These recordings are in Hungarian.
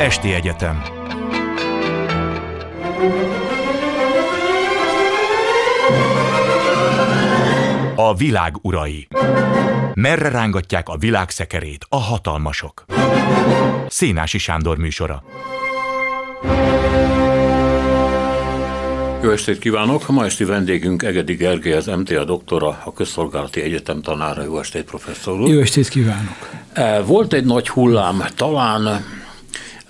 Esti Egyetem A világ urai Merre rángatják a világ szekerét a hatalmasok? Szénási Sándor műsora Jó estét kívánok! A ma esti vendégünk Egedi Gergely, az MTA doktora, a Közszolgálati Egyetem tanára. Jó estét, professzor úr! Jó estét kívánok! E, volt egy nagy hullám, talán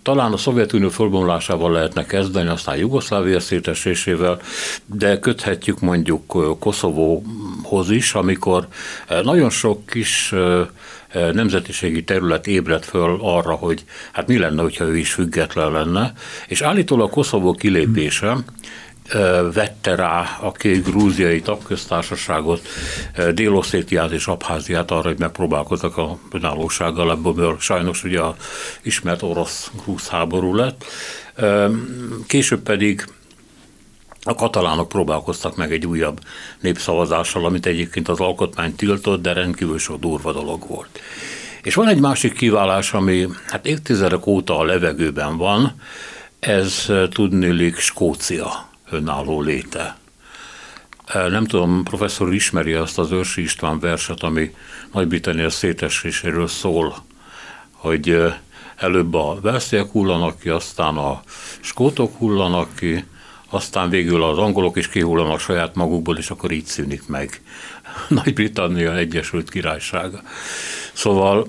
talán a Szovjetunió fölbomlásával lehetne kezdeni, aztán Jugoszlávia szétesésével, de köthetjük mondjuk Koszovóhoz is, amikor nagyon sok kis nemzetiségi terület ébredt föl arra, hogy hát mi lenne, hogyha ő is független lenne, és állítólag Koszovó kilépése vette rá a két grúziai tagköztársaságot, Délosszétiát és Abháziát arra, hogy megpróbálkoztak a önállósággal, ebből sajnos ugye a ismert orosz-grúz háború lett. Később pedig a katalánok próbálkoztak meg egy újabb népszavazással, amit egyébként az alkotmány tiltott, de rendkívül sok durva dolog volt. És van egy másik kiválás, ami hát évtizedek óta a levegőben van, ez tudnélik Skócia önálló léte. Nem tudom, professzor ismeri azt az Őrsi István verset, ami Nagy-Britannia széteséséről szól, hogy előbb a velsziek hullanak ki, aztán a skótok hullanak ki, aztán végül az angolok is kihullanak saját magukból, és akkor így szűnik meg Nagy-Britannia Egyesült Királysága. Szóval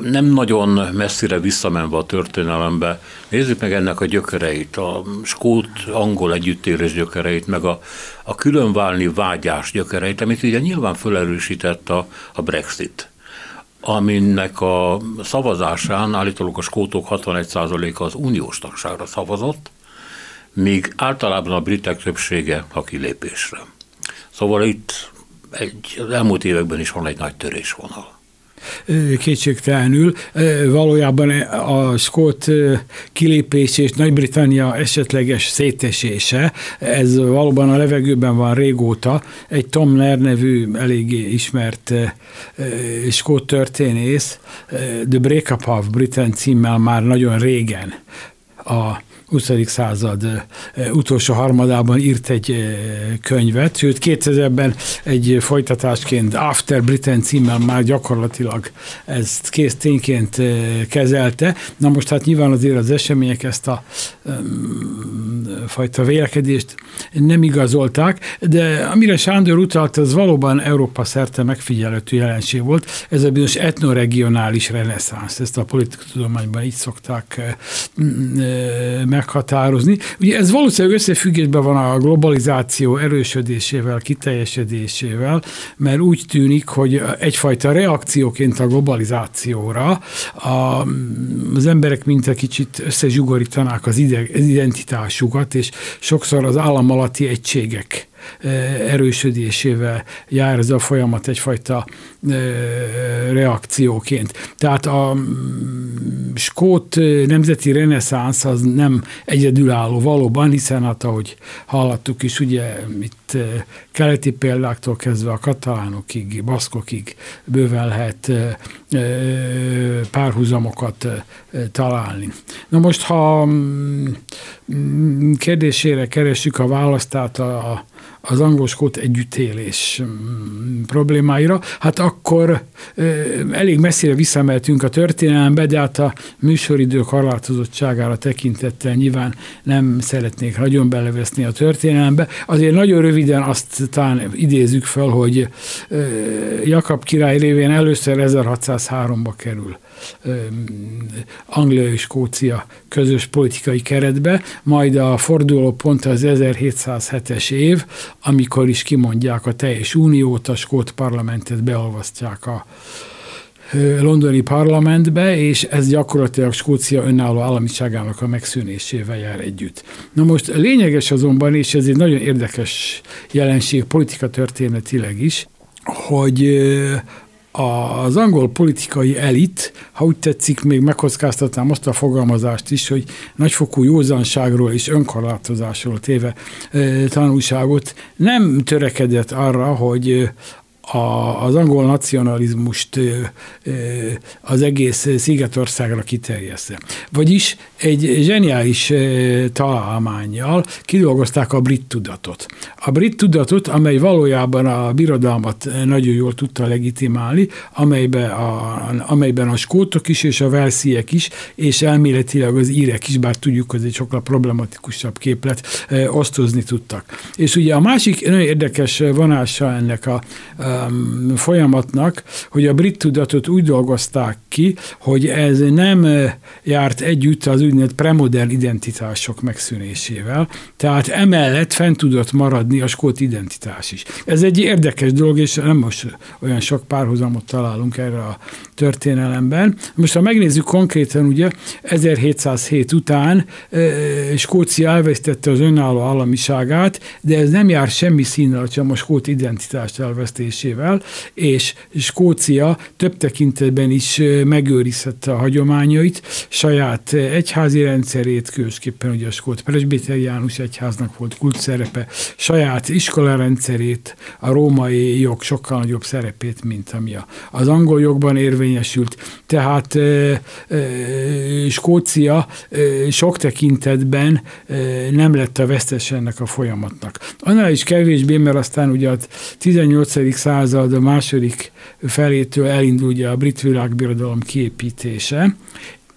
nem nagyon messzire visszamenve a történelembe, nézzük meg ennek a gyökereit, a skót-angol együttélés gyökereit, meg a, a különválni vágyás gyökereit, amit ugye nyilván felerősített a, a Brexit aminek a szavazásán állítólag a skótok 61%-a az uniós tagságra szavazott, míg általában a britek többsége a kilépésre. Szóval itt egy, az elmúlt években is van egy nagy törésvonal kétségtelenül. Valójában a skót kilépés és Nagy-Britannia esetleges szétesése, ez valóban a levegőben van régóta. Egy Tom Nair nevű eléggé ismert skót történész, The Breakup of Britain címmel már nagyon régen a 20. század utolsó harmadában írt egy könyvet, sőt 2000-ben egy folytatásként After Britain címmel már gyakorlatilag ezt kész tényként kezelte. Na most hát nyilván azért az események ezt a um, fajta vélekedést nem igazolták, de amire Sándor utalt, az valóban Európa szerte megfigyelhető jelenség volt. Ez a bizonyos etnoregionális reneszánsz, ezt a politikatudományban így szokták meg meghatározni. Ugye ez valószínűleg összefüggésben van a globalizáció erősödésével, kiteljesedésével, mert úgy tűnik, hogy egyfajta reakcióként a globalizációra a, az emberek mint egy kicsit összezsugorítanák az identitásukat, és sokszor az állam alatti egységek erősödésével jár ez a folyamat egyfajta reakcióként. Tehát a mm, skót nemzeti reneszánsz az nem egyedülálló valóban, hiszen hát ahogy hallottuk is, ugye itt keleti példáktól kezdve a katalánokig, baszkokig bőven lehet párhuzamokat találni. Na most, ha mm, kérdésére keressük a választát a, az angol-skót együttélés mm, problémáira, hát akkor elég messzire visszamehetünk a történelembe, de hát a műsoridő korlátozottságára tekintettel nyilván nem szeretnék nagyon beleveszni a történelembe. Azért nagyon röviden azt talán idézzük fel, hogy Jakab király révén először 1603-ba kerül Anglia és Skócia közös politikai keretbe, majd a forduló pont az 1707-es év, amikor is kimondják a teljes uniót, a skót parlamentet beolvasztják a londoni parlamentbe, és ez gyakorlatilag Skócia önálló államiságának a megszűnésével jár együtt. Na most lényeges azonban, és ez egy nagyon érdekes jelenség politika történetileg is, hogy az angol politikai elit, ha úgy tetszik, még megkockáztatnám azt a fogalmazást is, hogy nagyfokú józanságról és önkorlátozásról téve tanulságot nem törekedett arra, hogy a, az angol nacionalizmust az egész Szigetországra kiterjeszte. Vagyis egy zseniális találmányjal kidolgozták a brit tudatot. A brit tudatot, amely valójában a birodalmat nagyon jól tudta legitimálni, amelyben a, amelyben a skótok is és a velsziek is, és elméletileg az írek is, bár tudjuk, hogy egy sokkal problematikusabb képlet, osztozni tudtak. És ugye a másik nagyon érdekes vonása ennek a um, folyamatnak, hogy a brit tudatot úgy dolgozták ki, hogy ez nem járt együtt az úgynevezett premodern identitások megszűnésével, tehát emellett fent tudott maradni a skót identitás is. Ez egy érdekes dolog, és nem most olyan sok párhuzamot találunk erre a történelemben. Most ha megnézzük konkrétan, ugye 1707 után Skócia elvesztette az önálló államiságát, de ez nem jár semmi színnel, sem a skót identitást elvesztésével, és Skócia több tekintetben is megőrizhette a hagyományait, saját egyházi rendszerét, különösképpen ugye a skót presbiteriánus egyháznak volt kult szerepe, saját iskolarendszerét, a római jog sokkal nagyobb szerepét, mint ami az angol jogban érvényesült. Tehát Skócia sok tekintetben nem lett a vesztes ennek a folyamatnak. Annál is kevésbé, mert aztán ugye a 18. század a második felétől elindul ugye a brit világbirodalom kiépítése,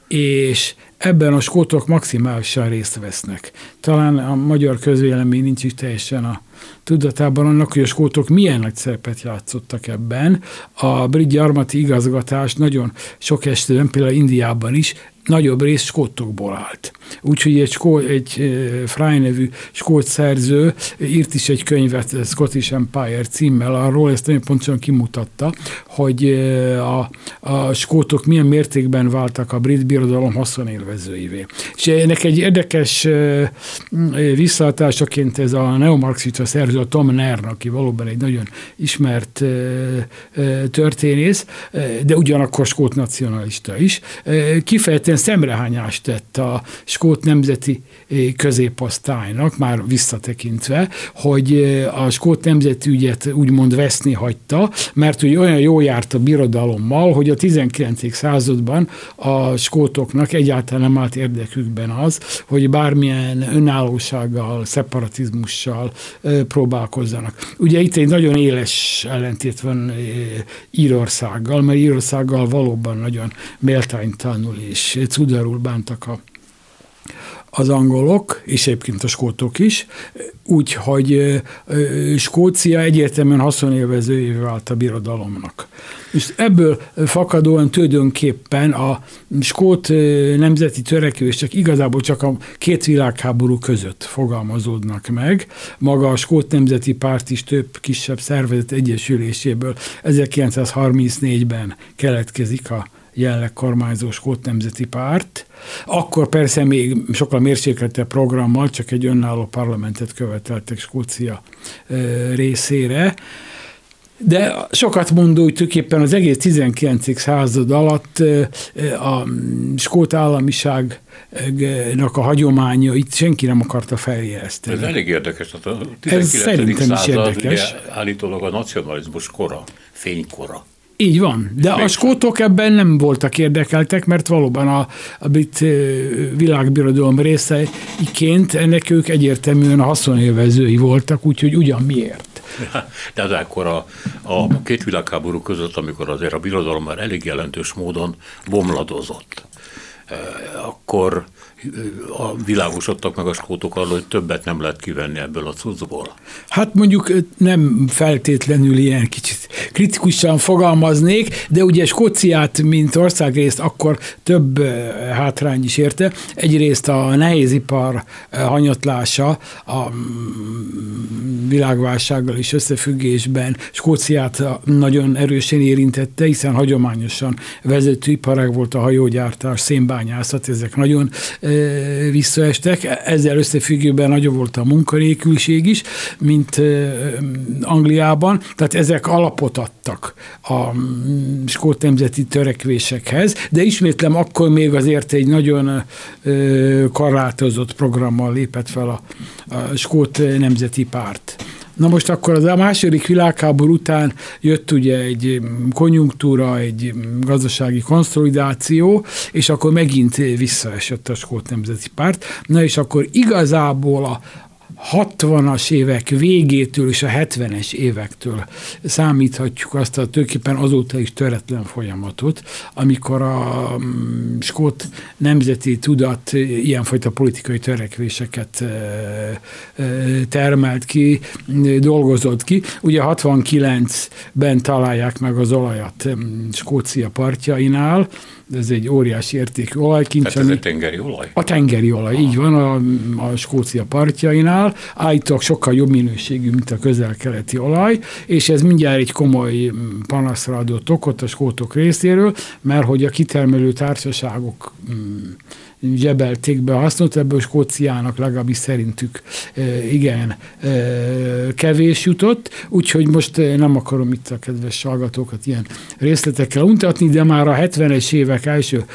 és ebben a skótok maximálisan részt vesznek. Talán a magyar közvélemény nincs is teljesen a tudatában annak, hogy a skótok milyen nagy szerepet játszottak ebben. A brit gyarmati igazgatás nagyon sok esetben, például Indiában is nagyobb rész skótokból állt. Úgyhogy egy, skó, egy Fry nevű skót szerző írt is egy könyvet Scottish Empire címmel, arról ezt nagyon pontosan kimutatta, hogy a, a skótok milyen mértékben váltak a brit birodalom haszonélvezőivé. És ennek egy érdekes visszahatásaként ez a neomarxista szerző, a Tom Nern, aki valóban egy nagyon ismert történész, de ugyanakkor skót nacionalista is, kifejezetten szemrehányást tett a skót nemzeti középosztálynak, már visszatekintve, hogy a skót nemzeti ügyet úgymond veszni hagyta, mert ugye olyan jó járt a birodalommal, hogy a 19. században a skótoknak egyáltalán nem állt érdekükben az, hogy bármilyen önállósággal, szeparatizmussal próbálkozzanak. Ugye itt egy nagyon éles ellentét van Írországgal, mert Írországgal valóban nagyon méltánytalanul és cudarul bántak a az angolok, és egyébként a skótok is, úgyhogy Skócia egyértelműen haszonélvezőjévé vált a birodalomnak. És ebből fakadóan tulajdonképpen a skót nemzeti törekvések igazából csak a két világháború között fogalmazódnak meg. Maga a skót nemzeti párt is több kisebb szervezet egyesüléséből 1934-ben keletkezik a jelenleg kormányzó Skót Nemzeti Párt. Akkor persze még sokkal mérsékeltebb programmal, csak egy önálló parlamentet követeltek Skócia részére. De sokat mondó, hogy tulajdonképpen az egész 19. század alatt a skót államiság a hagyománya itt senki nem akarta feljeszteni. Ez elég érdekes. A 19. Ez szerintem is érdekes. állítólag a nacionalizmus kora, fénykora. Így van, de a skótok ebben nem voltak érdekeltek, mert valóban a, a brit világbirodalom részeiként ennek ők egyértelműen a haszonélvezői voltak, úgyhogy ugyan miért. De az akkor a, a két világháború között, amikor azért a birodalom már elég jelentős módon bomladozott, akkor a világosodtak meg a skótok arról, hogy többet nem lehet kivenni ebből a cuccból? Hát mondjuk nem feltétlenül ilyen kicsit kritikusan fogalmaznék, de ugye Skóciát, mint országrészt akkor több hátrány is érte. Egyrészt a nehézipar hanyatlása a mm, világválsággal is összefüggésben Skóciát nagyon erősen érintette, hiszen hagyományosan vezető iparág volt a hajógyártás, szénbányászat, ezek nagyon visszaestek. Ezzel összefüggőben nagyobb volt a munkanélküliség is, mint Angliában, tehát ezek alapot adtak a mm, skót nemzeti törekvésekhez, de ismétlem akkor még azért egy nagyon korlátozott programmal lépett fel a, a skót nemzeti párt Na most akkor az a második világháború után jött ugye egy konjunktúra, egy gazdasági konszolidáció, és akkor megint visszaesett a Skót Nemzeti Párt. Na és akkor igazából a, 60-as évek végétől és a 70-es évektől számíthatjuk azt a tulajdonképpen azóta is töretlen folyamatot, amikor a mm, skót nemzeti tudat ilyenfajta politikai törekvéseket termelt ki, dolgozott ki. Ugye 69-ben találják meg az olajat mm, Skócia partjainál, ez egy óriási értékű olajkincs. Tehát ez egy tengeri olaj? A tengeri olaj, Aha. így van, a, a Skócia partjainál. Állítólag sokkal jobb minőségű, mint a közel-keleti olaj, és ez mindjárt egy komoly panaszra adott okot a skótok részéről, mert hogy a kitermelő társaságok mm, zsebelték be a hasznot, ebből Skóciának legalábbis szerintük igen kevés jutott, úgyhogy most nem akarom itt a kedves hallgatókat ilyen részletekkel untatni, de már a 70-es évek első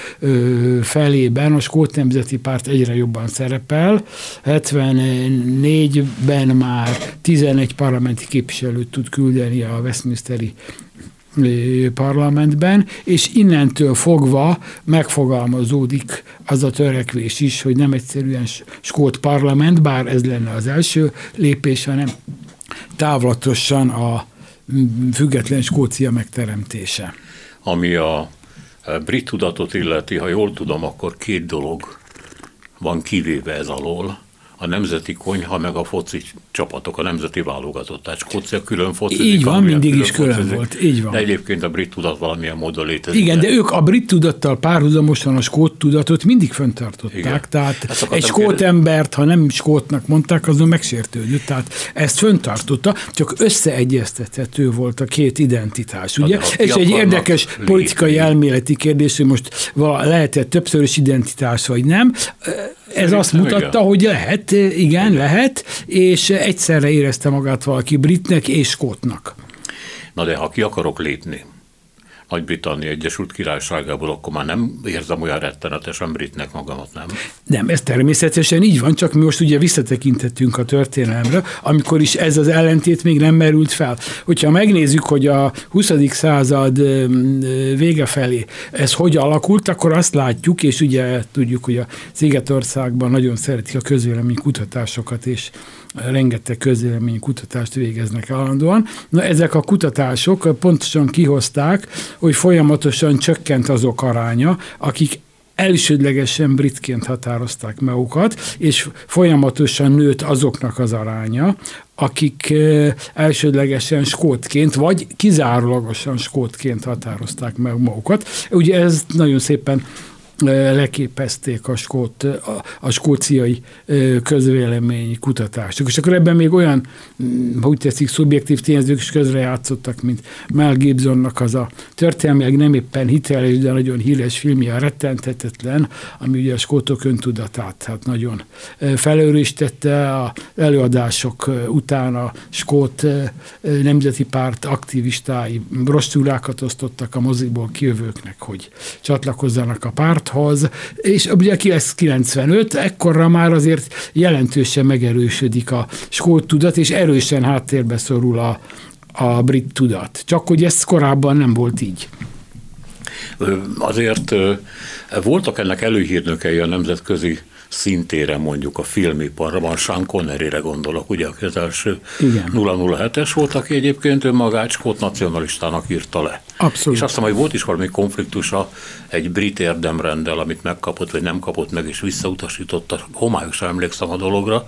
felében a Skót Nemzeti Párt egyre jobban szerepel. 74-ben már 11 parlamenti képviselőt tud küldeni a Westminsteri parlamentben, és innentől fogva megfogalmazódik az a törekvés is, hogy nem egyszerűen skót parlament, bár ez lenne az első lépés, hanem távlatosan a független Skócia megteremtése. Ami a brit tudatot illeti, ha jól tudom, akkor két dolog van kivéve ez alól a nemzeti konyha, meg a foci csapatok, a nemzeti válogatott. Tehát Skócia külön foci. Így van, mindig külön is külön focizik, volt. Így van. De egyébként a brit tudat valamilyen módon létezik. Igen, de ők a brit tudattal párhuzamosan a skót tudatot mindig föntartották. Igen. Tehát egy skót kérdezni. embert, ha nem skótnak mondták, azon megsértődött. Tehát ezt föntartotta, csak összeegyeztethető volt a két identitás. Ugye? És egy érdekes lépni. politikai elméleti kérdés, hogy most lehetett többszörös identitás, vagy nem ez azt mutatta, igen. hogy lehet, igen, lehet, és egyszerre érezte magát valaki britnek és skótnak. Na de ha ki akarok lépni, nagy-Britannia Egyesült Királyságából, akkor már nem érzem olyan rettenetesen britnek magamat, nem? Nem, ez természetesen így van, csak mi most ugye visszatekintettünk a történelemre, amikor is ez az ellentét még nem merült fel. Hogyha megnézzük, hogy a 20. század vége felé ez hogy alakult, akkor azt látjuk, és ugye tudjuk, hogy a Szigetországban nagyon szeretik a közvélemény kutatásokat, és rengeteg közvélemény kutatást végeznek állandóan. Na ezek a kutatások pontosan kihozták, hogy folyamatosan csökkent azok aránya, akik elsődlegesen britként határozták magukat, és folyamatosan nőtt azoknak az aránya, akik elsődlegesen skótként, vagy kizárólagosan skótként határozták meg magukat. Ugye ez nagyon szépen leképezték a, skót, a, a skóciai közvélemény kutatások. És akkor ebben még olyan, mm, ha úgy tetszik, szubjektív tényezők is közrejátszottak, mint Mel Gibsonnak az a történelmileg nem éppen hiteles, de nagyon híres filmje, a Rettenthetetlen, ami ugye a skótok öntudatát hát nagyon felőristette. A előadások után a skót nemzeti párt aktivistái brosszúrákat osztottak a moziból kijövőknek, hogy csatlakozzanak a párt párthoz, és ugye 95, ekkorra már azért jelentősen megerősödik a skót tudat, és erősen háttérbe szorul a, a brit tudat. Csak hogy ez korábban nem volt így. Azért voltak ennek előhírnökei a nemzetközi szintére mondjuk a filmiparban, Sean Connery-re gondolok, ugye, aki az első Igen. 007-es volt, aki egyébként önmagát skót nacionalistának írta le. Abszolút. És azt hiszem, hogy volt is valami konfliktusa egy brit érdemrendel, amit megkapott, vagy nem kapott meg, és visszautasította, homályosan emlékszem a dologra,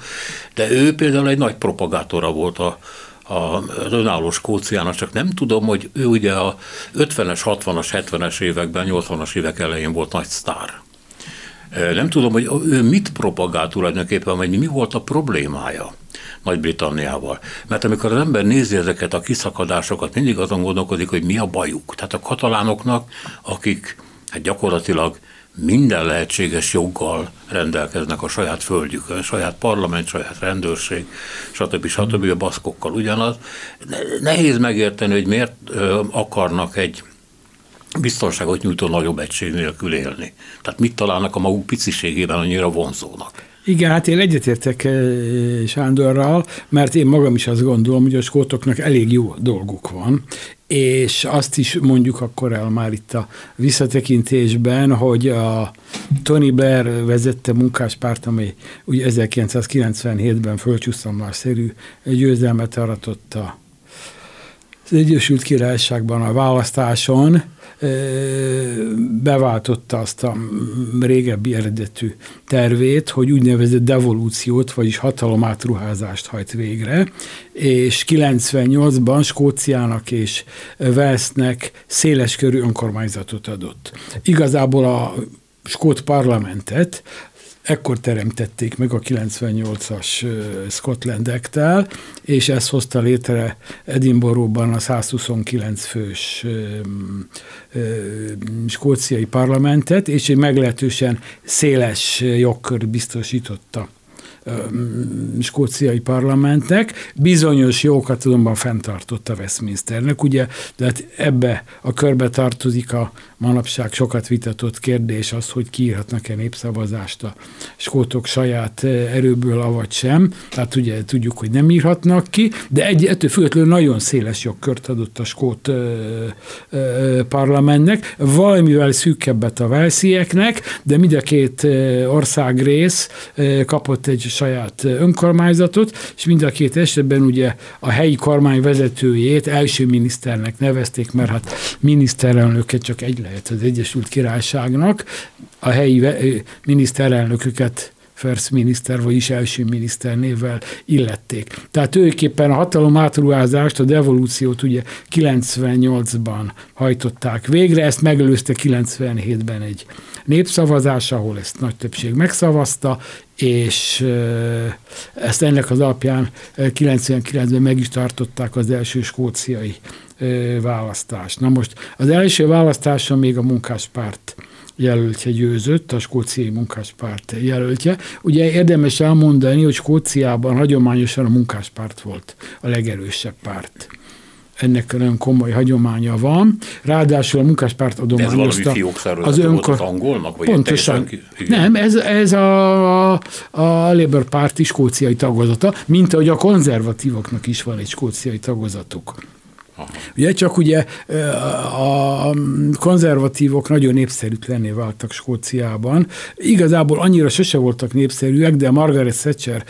de ő például egy nagy propagátora volt a, az önálló Skóciának, csak nem tudom, hogy ő ugye a 50-es, 60-as, 70-es években, 80-as évek elején volt nagy sztár. Nem tudom, hogy ő mit propagált tulajdonképpen, vagy mi volt a problémája. Nagy-Britanniával. Mert amikor az ember nézi ezeket a kiszakadásokat, mindig azon gondolkodik, hogy mi a bajuk. Tehát a katalánoknak, akik hát gyakorlatilag minden lehetséges joggal rendelkeznek a saját földjükön, saját parlament, saját rendőrség, stb. stb. a baszkokkal ugyanaz. Nehéz megérteni, hogy miért akarnak egy biztonságot nyújtó nagyobb egység nélkül élni. Tehát mit találnak a maguk piciségében annyira vonzónak? Igen, hát én egyetértek Sándorral, mert én magam is azt gondolom, hogy a skótoknak elég jó dolguk van, és azt is mondjuk akkor el már itt a visszatekintésben, hogy a Tony Blair vezette munkáspárt, amely ugye 1997-ben földcsúszamlásszerű győzelmet aratott az Egyesült Királyságban a választáson, beváltotta azt a régebbi eredetű tervét, hogy úgynevezett devolúciót, vagyis hatalomátruházást hajt végre, és 98-ban Skóciának és Velsznek széleskörű önkormányzatot adott. Igazából a skót parlamentet ekkor teremtették meg a 98-as Scotland act és ez hozta létre Edinburghban a 129 fős skóciai parlamentet, és egy meglehetősen széles jogkör biztosította skóciai parlamentnek, bizonyos jókat azonban fenntartott a Westminsternek, ugye, tehát ebbe a körbe tartozik a manapság sokat vitatott kérdés az, hogy kiírhatnak-e népszavazást a skótok saját erőből, avagy sem. Tehát ugye tudjuk, hogy nem írhatnak ki, de egy, ettől függetlenül nagyon széles jogkört adott a skót ö, ö, parlamentnek, valamivel szűkebbet a velszieknek, de mind a két országrész kapott egy saját önkormányzatot, és mind a két esetben ugye a helyi kormány vezetőjét első miniszternek nevezték, mert hát miniszterelnöket csak egy lehet az Egyesült Királyságnak, a helyi miniszterelnököket first miniszter, vagyis első miniszter névvel illették. Tehát tulajdonképpen a hatalom átruházást, a devolúciót ugye 98-ban hajtották végre, ezt megelőzte 97-ben egy népszavazás, ahol ezt nagy többség megszavazta, és ezt ennek az alapján 99-ben meg is tartották az első skóciai választást. Na most az első választáson még a munkáspárt jelöltje győzött, a skóciai munkáspárt jelöltje. Ugye érdemes elmondani, hogy Skóciában hagyományosan a munkáspárt volt a legerősebb párt ennek nagyon komoly hagyománya van. Ráadásul a munkáspárt adományozta. az önkor... angolnak? Vagy Pontosan. Nem, ez, ez a, a, a Labour Party skóciai tagozata, mint ahogy a konzervatívoknak is van egy skóciai tagozatuk. Ugye csak ugye a konzervatívok nagyon népszerűtlenné váltak Skóciában. Igazából annyira sose voltak népszerűek, de Margaret Thatcher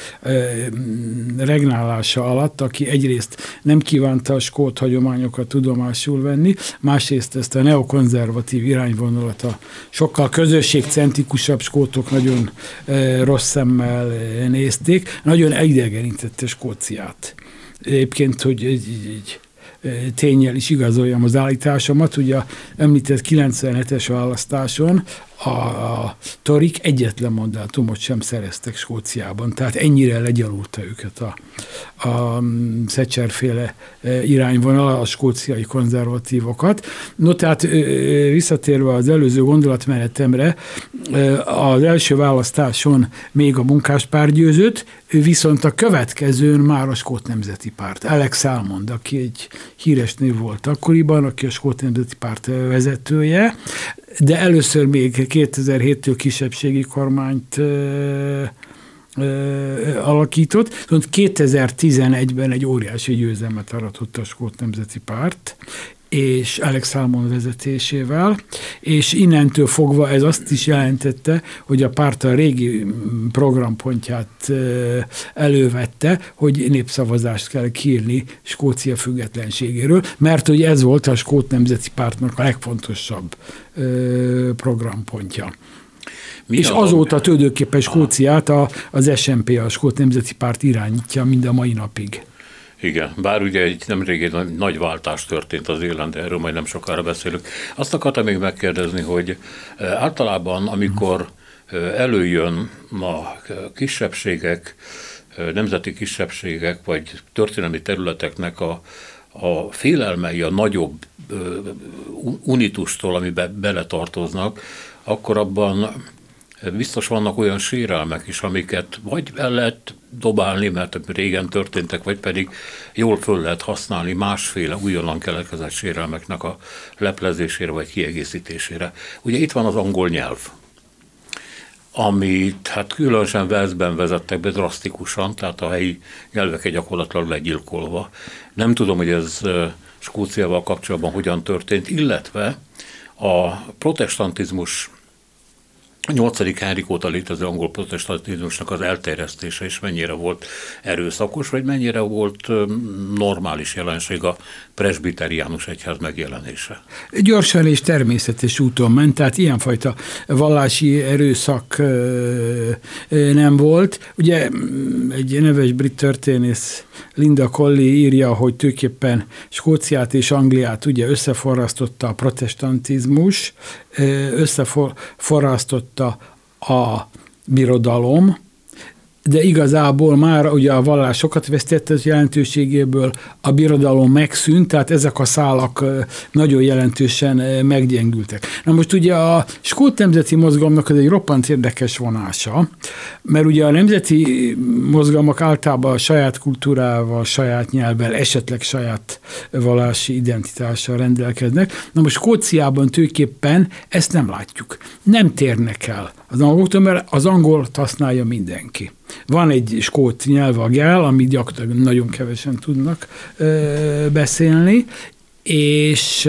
regnálása alatt, aki egyrészt nem kívánta a skót hagyományokat tudomásul venni, másrészt ezt a neokonzervatív irányvonalat a sokkal közösségcentrikusabb skótok nagyon rossz szemmel nézték, nagyon elidegenítette Skóciát. Egyébként, hogy egy, egy tényel is igazoljam az állításomat. Ugye említett 97-es választáson a, a torik egyetlen mandátumot sem szereztek Skóciában, tehát ennyire legyalulta őket a, a Thatcher-féle irányvonal, a skóciai konzervatívokat. No, tehát visszatérve az előző gondolatmenetemre, az első választáson még a munkáspár győzött, viszont a következőn már a Skót Nemzeti Párt. Alex Salmond, aki egy híres név volt akkoriban, aki a Skót Nemzeti Párt vezetője, de először még 2007-től kisebbségi kormányt alakított, viszont 2011-ben egy óriási győzelmet aratott a Skót Nemzeti Párt, és Alex Salmon vezetésével, és innentől fogva ez azt is jelentette, hogy a párt a régi programpontját elővette, hogy népszavazást kell kírni Skócia függetlenségéről, mert hogy ez volt a Skót Nemzeti Pártnak a legfontosabb programpontja. Mi és azóta tulajdonképpen Skóciát a, az SNP, a Skót Nemzeti Párt irányítja mind a mai napig. Igen, bár ugye egy nemrég egy nagy váltás történt az élen, de erről majd nem sokára beszélünk. Azt akartam még megkérdezni, hogy eh, általában, amikor eh, előjön a kisebbségek, eh, nemzeti kisebbségek, vagy történelmi területeknek a, a félelmei a nagyobb unitustól, amiben beletartoznak, akkor abban biztos vannak olyan sérelmek is, amiket vagy el lehet dobálni, mert régen történtek, vagy pedig jól föl lehet használni másféle újonnan keletkezett sérelmeknek a leplezésére vagy kiegészítésére. Ugye itt van az angol nyelv. amit hát különösen Velszben vezettek be drasztikusan, tehát a helyi nyelvek gyakorlatilag legyilkolva. Nem tudom, hogy ez Skóciával kapcsolatban hogyan történt, illetve a protestantizmus a nyolcadik Henrik óta létező angol protestantizmusnak az elterjesztése is mennyire volt erőszakos, vagy mennyire volt normális jelenség a presbiteriánus egyház megjelenése? Gyorsan és természetes úton ment, tehát ilyenfajta vallási erőszak nem volt. Ugye egy neves brit történész Linda Colley írja, hogy tulajdonképpen Skóciát és Angliát ugye összeforrasztotta a protestantizmus, összeforrasztotta a birodalom, de igazából már ugye a vallás sokat vesztett az jelentőségéből, a birodalom megszűnt, tehát ezek a szálak nagyon jelentősen meggyengültek. Na most ugye a skót nemzeti mozgalomnak az egy roppant érdekes vonása, mert ugye a nemzeti mozgalmak általában a saját kultúrával, saját nyelvvel, esetleg saját vallási identitással rendelkeznek. Na most Skóciában tulajdonképpen ezt nem látjuk. Nem térnek el az angoloktól, mert az angolt használja mindenki. Van egy skót nyelv, a gel, amit gyakorlatilag nagyon kevesen tudnak beszélni, és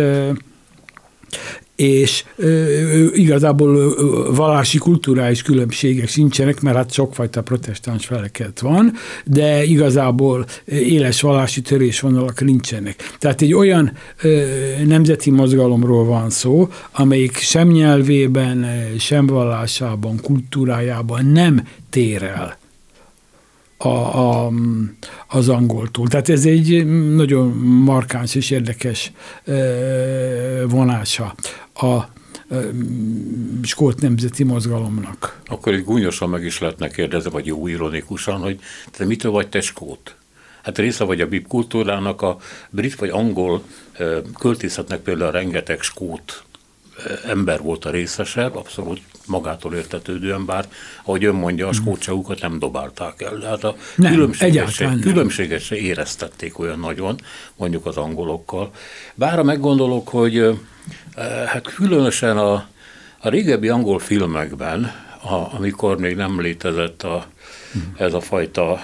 és ö, igazából ö, vallási kulturális különbségek sincsenek, mert hát sokfajta protestáns feleket van, de igazából éles vallási törésvonalak nincsenek. Tehát egy olyan ö, nemzeti mozgalomról van szó, amelyik sem nyelvében, sem vallásában, kultúrájában nem tér el a, a, az angoltól. Tehát ez egy nagyon markáns és érdekes vonása a skót nemzeti mozgalomnak. Akkor egy gúnyosan meg is lehetne kérdezni, vagy jó ironikusan, hogy te mitől vagy te skót? Hát része vagy a bib kultúrának, a brit vagy angol költészetnek például rengeteg skót ember volt a részesebb, abszolút magától értetődően, bár ahogy ön mondja, a skótságukat nem dobálták el. Hát a nem, különbséget, se, különbséget se éreztették olyan nagyon, mondjuk az angolokkal. Bár meggondolok, hogy hát különösen a, a régebbi angol filmekben, a, amikor még nem létezett a, ez a fajta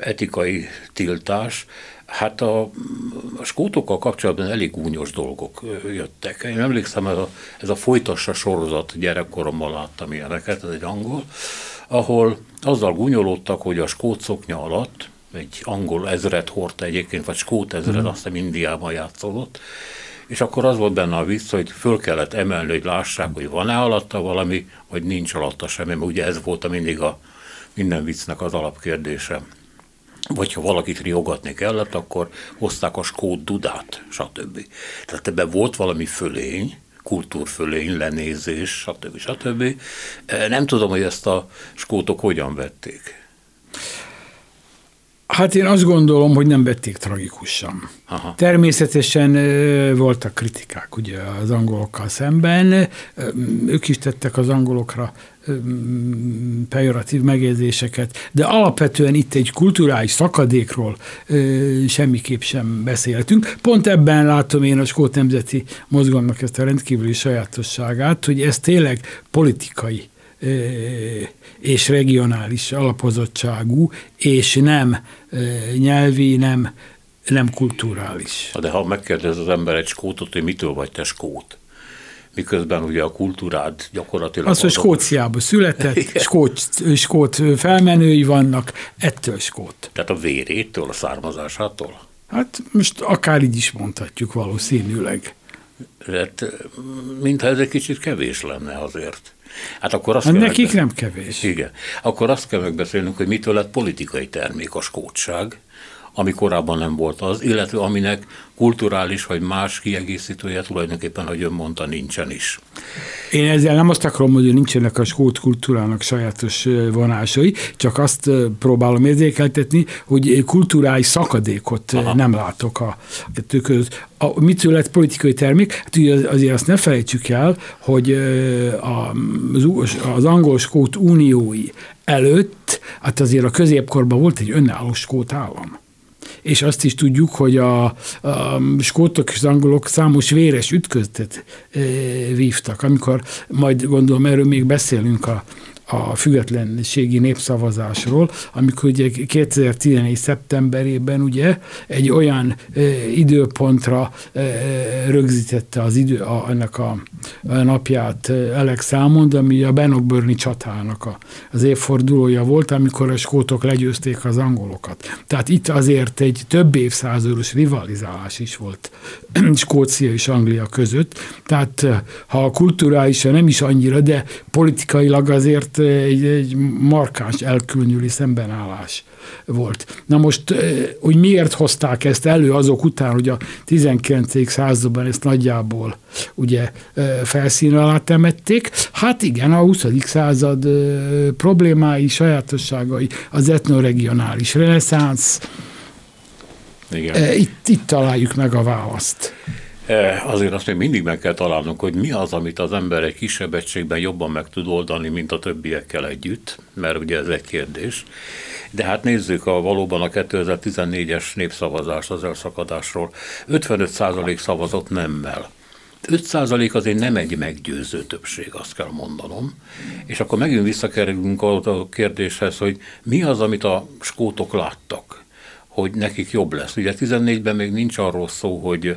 etikai tiltás, Hát a, a skótokkal kapcsolatban elég gúnyos dolgok jöttek. Én emlékszem, ez a, ez a folytassa sorozat gyerekkoromban láttam ilyeneket, ez egy angol, ahol azzal gúnyolódtak, hogy a skót szoknya alatt egy angol ezret hordta egyébként, vagy skót ezret, mm. azt hiszem Indiában játszolott, és akkor az volt benne a vicc, hogy föl kellett emelni, hogy lássák, hogy van-e alatta valami, vagy nincs alatta semmi, mert ugye ez volt a mindig a minden viccnek az alapkérdése vagy ha valakit riogatni kellett, akkor hozták a skót dudát, stb. Tehát ebben volt valami fölény, kultúrfölény, lenézés, stb. stb. Nem tudom, hogy ezt a skótok hogyan vették. Hát én azt gondolom, hogy nem vették tragikusan. Aha. Természetesen voltak kritikák ugye az angolokkal szemben, ők is tettek az angolokra pejoratív megjegyzéseket, de alapvetően itt egy kulturális szakadékról semmiképp sem beszéltünk. Pont ebben látom én a Skót Nemzeti Mozgalomnak ezt a rendkívüli sajátosságát, hogy ez tényleg politikai és regionális alapozottságú, és nem nyelvi, nem, nem kulturális. De ha megkérdez az ember egy skótot, hogy mitől vagy te skót? Miközben ugye a kultúrád gyakorlatilag... Az, hogy Skóciában született, skót, skót felmenői vannak, ettől skót. Tehát a vérétől, a származásától? Hát most akár így is mondhatjuk valószínűleg. Hát, mintha ez egy kicsit kevés lenne azért. Hát akkor azt hát kell nekik nem kevés. Igen. Akkor azt kell megbeszélnünk, hogy mitől lett politikai termék a skótság, ami korábban nem volt az, illetve aminek kulturális vagy más kiegészítője tulajdonképpen, hogy ön mondta, nincsen is. Én ezzel nem azt akarom, hogy nincsenek a skót kultúrának sajátos vonásai, csak azt próbálom érzékeltetni, hogy kulturális szakadékot Aha. nem látok a kettő között. A, mitől lett politikai termék? Hát ugye azért azt ne felejtsük el, hogy az, az angol-skót uniói előtt, hát azért a középkorban volt egy önálló skót állam és azt is tudjuk, hogy a, a skótok és angolok számos véres ütközetet e, vívtak, amikor majd gondolom erről még beszélünk a, a függetlenségi népszavazásról, amikor ugye 2014. szeptemberében ugye egy olyan időpontra rögzítette az idő, a, ennek a, a napját Alex Salmond, ami a Bannockburni csatának a, az évfordulója volt, amikor a skótok legyőzték az angolokat. Tehát itt azért egy több évszázados rivalizálás is volt Skócia és Anglia között. Tehát ha a kulturálisan nem is annyira, de politikailag azért egy, egy markáns elkülnyüli szembenállás volt. Na most, hogy miért hozták ezt elő azok után, hogy a 19. században ezt nagyjából ugye felszín alá temették? Hát igen, a 20. század problémái, sajátosságai, az etnoregionális reneszánsz, igen. Itt, itt találjuk meg a választ. Azért azt még mindig meg kell találnunk, hogy mi az, amit az ember egy kisebb egységben jobban meg tud oldani, mint a többiekkel együtt, mert ugye ez egy kérdés. De hát nézzük a valóban a 2014-es népszavazást az elszakadásról. 55% szavazott nemmel. 5% azért nem egy meggyőző többség, azt kell mondanom. És akkor megint visszakerülünk a kérdéshez, hogy mi az, amit a skótok láttak, hogy nekik jobb lesz. Ugye 14-ben még nincs arról szó, hogy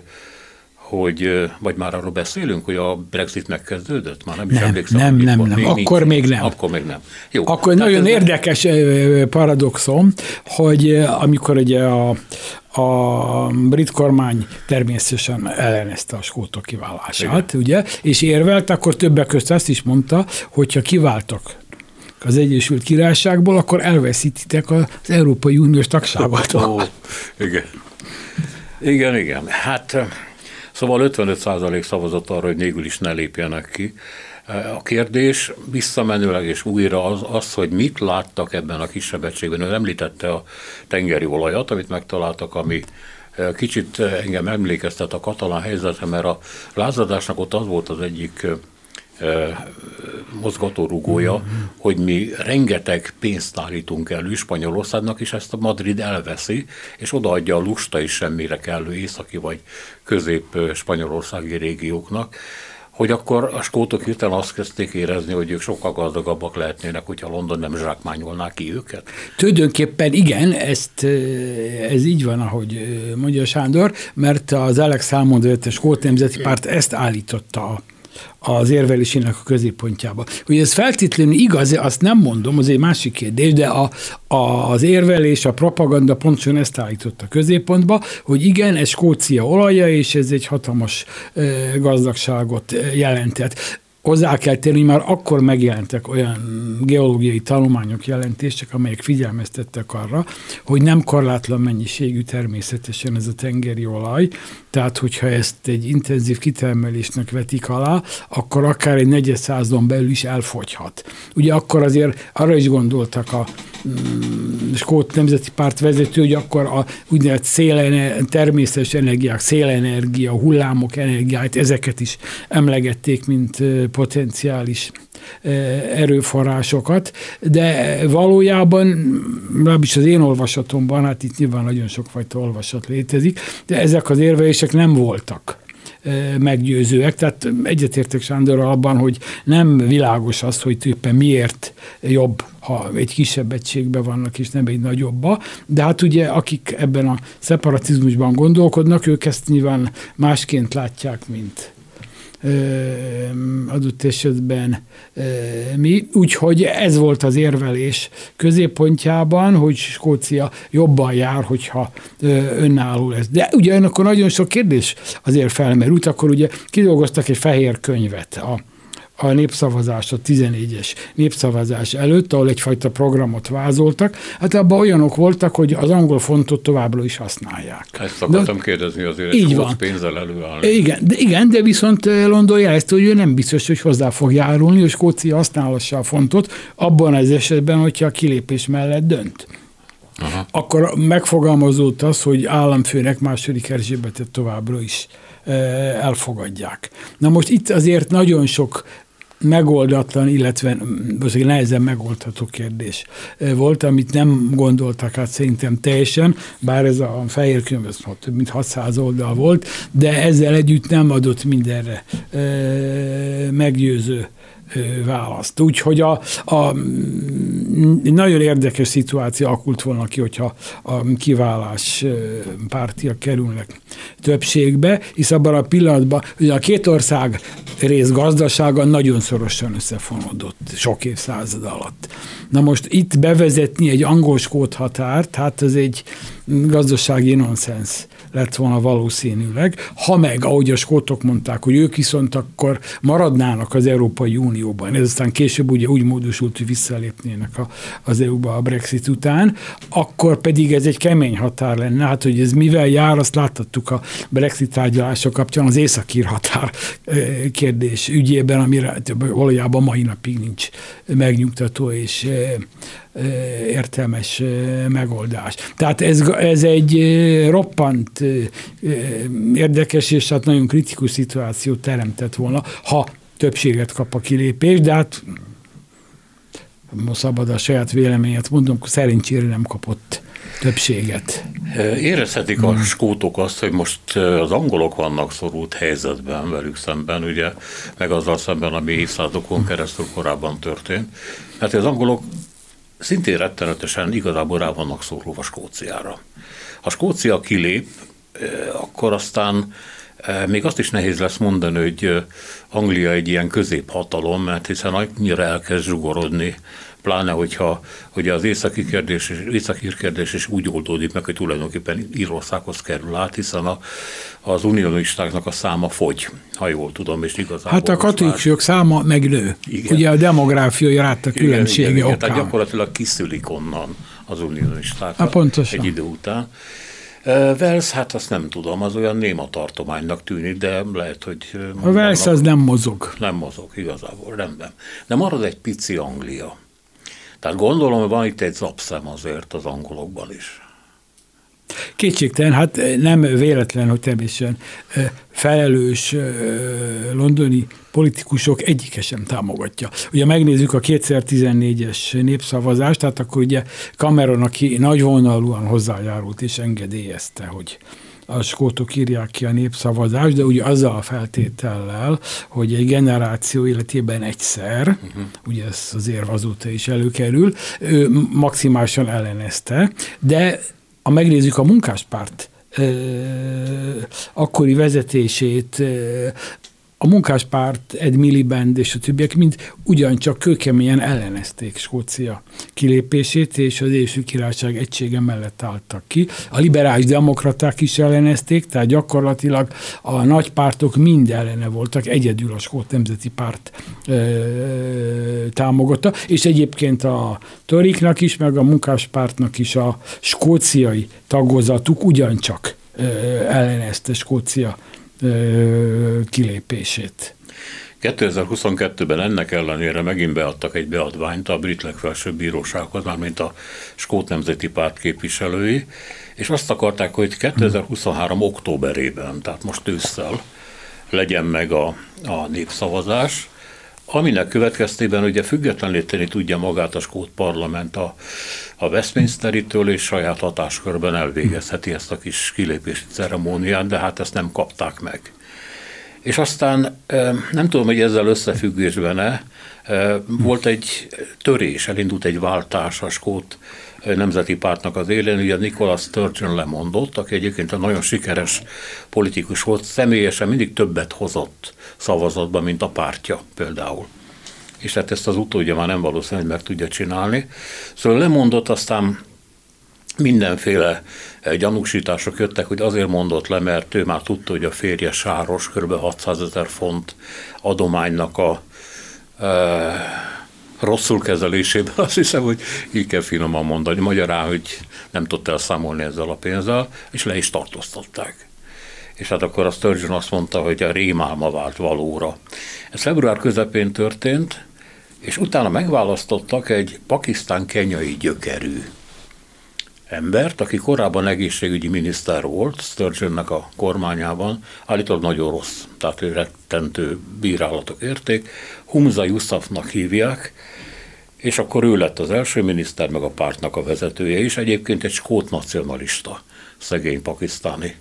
hogy, vagy már arról beszélünk, hogy a Brexit megkezdődött? Már nem is nem, emlékszem. Nem, nem, nem. Még akkor még nem. Akkor még nem. Jó. Akkor nagyon érdekes paradoxon, hogy amikor ugye a, a brit kormány természetesen ellenezte a skótok kiválását, Igen. ugye, és érvelt, akkor többek között azt is mondta, hogyha kiváltak az Egyesült Királyságból, akkor elveszítitek az Európai Uniós tagságot. Oh, igen. Igen, igen. Hát Szóval 55% szavazott arra, hogy végül is ne lépjenek ki. A kérdés visszamenőleg és újra az, az, hogy mit láttak ebben a kisebb egységben. Ő említette a tengeri olajat, amit megtaláltak, ami eh, kicsit engem emlékeztet a katalán helyzetre, mert a lázadásnak ott az volt az egyik eh, mozgatórugója, mm-hmm. hogy mi rengeteg pénzt állítunk elő Spanyolországnak, és ezt a Madrid elveszi, és odaadja a lusta is semmire kellő északi vagy közép-spanyolországi régióknak, hogy akkor a skótok hirtelen azt kezdték érezni, hogy ők sokkal gazdagabbak lehetnének, hogyha London nem zsákmányolná ki őket? Tulajdonképpen igen, ezt, ez így van, ahogy mondja Sándor, mert az Alex Salmond, a Skót Nemzeti Párt ezt állította a az érvelésének a középpontjába. Hogy ez feltétlenül igaz, azt nem mondom, az egy másik kérdés, de a, a, az érvelés, a propaganda pontosan ezt állította középpontba, hogy igen, ez Skócia olaja, és ez egy hatalmas e, gazdagságot jelentett hozzá kell tenni, hogy már akkor megjelentek olyan geológiai tanulmányok, jelentések, amelyek figyelmeztettek arra, hogy nem korlátlan mennyiségű természetesen ez a tengeri olaj, tehát hogyha ezt egy intenzív kitermelésnek vetik alá, akkor akár egy negyed századon belül is elfogyhat. Ugye akkor azért arra is gondoltak a Skót Nemzeti Párt vezető, hogy akkor a úgynevezett szélener, természetes energiák, szélenergia, hullámok energiáit, ezeket is emlegették, mint potenciális erőforrásokat, de valójában, legalábbis az én olvasatomban, hát itt nyilván nagyon sokfajta olvasat létezik, de ezek az érvelések nem voltak meggyőzőek. Tehát egyetértek Sándor abban, hogy nem világos az, hogy tulajdonképpen miért jobb, ha egy kisebb egységben vannak, és nem egy nagyobba. De hát ugye, akik ebben a szeparatizmusban gondolkodnak, ők ezt nyilván másként látják, mint adott esetben mi. Úgyhogy ez volt az érvelés középpontjában, hogy Skócia jobban jár, hogyha önálló lesz. De ugyanakkor nagyon sok kérdés azért felmerült, akkor ugye kidolgoztak egy fehér könyvet a a népszavazás, a 14-es népszavazás előtt, ahol egyfajta programot vázoltak, hát abban olyanok voltak, hogy az angol fontot továbbra is használják. Ezt akartam de, kérdezni azért, így van. pénzzel előállni. Igen de, igen, de viszont eh, London jelezte, hogy ő nem biztos, hogy hozzá fog járulni, hogy Skócia használassa a fontot, abban az esetben, hogyha a kilépés mellett dönt. Aha. Akkor megfogalmazódott az, hogy államfőnek második Erzsébetet továbbra is eh, elfogadják. Na most itt azért nagyon sok megoldatlan, illetve azért nehezen megoldható kérdés volt, amit nem gondoltak át szerintem teljesen, bár ez a fehér könyv ez több mint 600 oldal volt, de ezzel együtt nem adott mindenre meggyőző választ. Úgyhogy a, a nagyon érdekes szituáció akult volna ki, hogyha a kiválás pártiak kerülnek többségbe, hisz abban a pillanatban, hogy a két ország rész gazdasága nagyon szorosan összefonódott sok évszázad alatt. Na most itt bevezetni egy angol-skót határt, hát ez egy gazdasági nonsens lett volna valószínűleg. Ha meg, ahogy a skótok mondták, hogy ők viszont akkor maradnának az Európai Unióban, ez aztán később ugye úgy módosult, hogy visszalépnének a, az EU-ba a Brexit után, akkor pedig ez egy kemény határ lenne. Hát, hogy ez mivel jár, azt láthattuk a Brexit tárgyalások kapcsán az északír határ kérdés ügyében, amire valójában mai napig nincs megnyugtató és értelmes megoldás. Tehát ez, ez egy roppant érdekes és hát nagyon kritikus szituációt teremtett volna, ha többséget kap a kilépés, de hát szabad a saját véleményet mondom, szerencsére nem kapott többséget. Érezhetik a skótok azt, hogy most az angolok vannak szorult helyzetben velük szemben, ugye, meg azzal szemben, ami évszázadokon keresztül korábban történt. Hát az angolok szintén rettenetesen igazából rá vannak szorulva Skóciára. Ha Skócia kilép, akkor aztán még azt is nehéz lesz mondani, hogy Anglia egy ilyen középhatalom, mert hiszen annyira elkezd zsugorodni pláne hogyha ugye az északi kérdés, északi kérdés is úgy oldódik meg, hogy tulajdonképpen Írországhoz kerül át, hiszen a, az unionistáknak a száma fogy, ha jól tudom, és igazából. Hát a katolikusok száma megnő. Igen. Ugye a demográfiai ráta különbsége igen, igen, okán. Tehát gyakorlatilag kiszülik onnan az unionistákat egy idő után. Wales, hát azt nem tudom, az olyan néma tartománynak tűnik, de lehet, hogy... A Wales az nem mozog. Nem mozog, igazából, rendben. De marad egy pici Anglia. Tehát gondolom, van itt egy zapszem azért az angolokban is. Kétségtelen, hát nem véletlen, hogy természetesen felelős londoni politikusok egyike sem támogatja. Ugye megnézzük a 2014-es népszavazást, tehát akkor ugye Cameron, aki nagyvonalúan hozzájárult és engedélyezte, hogy a skótok írják ki a népszavazást, de ugye azzal a feltétellel, hogy egy generáció életében egyszer, uh-huh. ugye ez az érv azóta is előkerül, ő maximálisan ellenezte, de ha megnézzük a munkáspárt akkori vezetését, a munkáspárt, Ed Miliband és a többiek mind ugyancsak kőkeményen ellenezték Skócia kilépését, és az Egyesült Királyság egysége mellett álltak ki. A liberális demokraták is ellenezték, tehát gyakorlatilag a nagy pártok mind ellene voltak, egyedül a Skót Nemzeti Párt ö, támogatta, és egyébként a Töriknak is, meg a munkáspártnak is a skóciai tagozatuk ugyancsak ellenezte Skócia kilépését. 2022-ben ennek ellenére megint beadtak egy beadványt a brit legfelsőbb bírósághoz, mármint a Skót Nemzeti Párt képviselői, és azt akarták, hogy 2023. októberében, tehát most ősszel legyen meg a, a népszavazás, aminek következtében ugye függetleníteni tudja magát a Skót Parlament a, a Westminsteritől, és saját hatáskörben elvégezheti ezt a kis kilépési ceremóniát, de hát ezt nem kapták meg. És aztán nem tudom, hogy ezzel összefüggésben-e, volt egy törés, elindult egy váltás a Skót Nemzeti Pártnak az élén, ugye Nicholas Sturgeon lemondott, aki egyébként a nagyon sikeres politikus volt, személyesen mindig többet hozott szavazatba, mint a pártja például. És hát ezt az utódja már nem valószínű, hogy meg tudja csinálni. Szóval lemondott, aztán mindenféle eh, gyanúsítások jöttek, hogy azért mondott le, mert ő már tudta, hogy a férje sáros, kb. 600 ezer font adománynak a e, rosszul kezelésében, azt hiszem, hogy így kell finoman mondani, magyarán, hogy nem tudta elszámolni ezzel a pénzzel, és le is tartóztatták. És hát akkor a Sturgeon azt mondta, hogy a rémálma vált valóra. Ez február közepén történt, és utána megválasztottak egy pakisztán-kenyai gyökerű embert, aki korábban egészségügyi miniszter volt Sturgeonnek a kormányában, állítólag nagyon rossz, tehát ő rettentő bírálatok érték, Humza Yusufnak hívják, és akkor ő lett az első miniszter, meg a pártnak a vezetője is, egyébként egy skót nacionalista, szegény pakisztáni.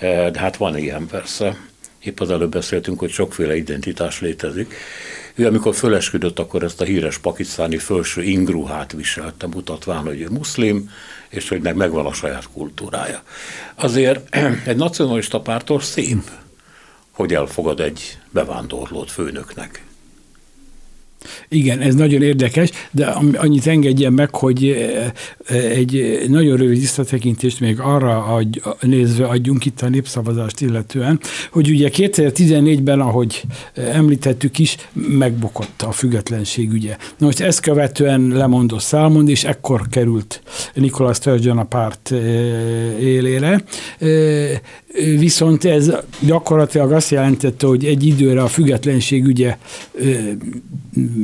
Eh, de hát van ilyen persze épp az előbb beszéltünk, hogy sokféle identitás létezik. Ő amikor fölesküdött, akkor ezt a híres pakisztáni felső ingruhát viselte, mutatván, hogy ő muszlim, és hogy megvan a saját kultúrája. Azért egy nacionalista pártól szép, hogy elfogad egy bevándorlót főnöknek. Igen, ez nagyon érdekes, de annyit engedjen meg, hogy eh, eh, egy nagyon rövid visszatekintést még arra adj, nézve adjunk itt a népszavazást illetően, hogy ugye 2014-ben, ahogy eh, említettük is, megbukott a függetlenség ügye. Na most ezt követően lemondott Szálmond, és ekkor került Nikola Sturgeon a párt élére. Viszont ez gyakorlatilag azt jelentette, hogy egy időre a függetlenség ügye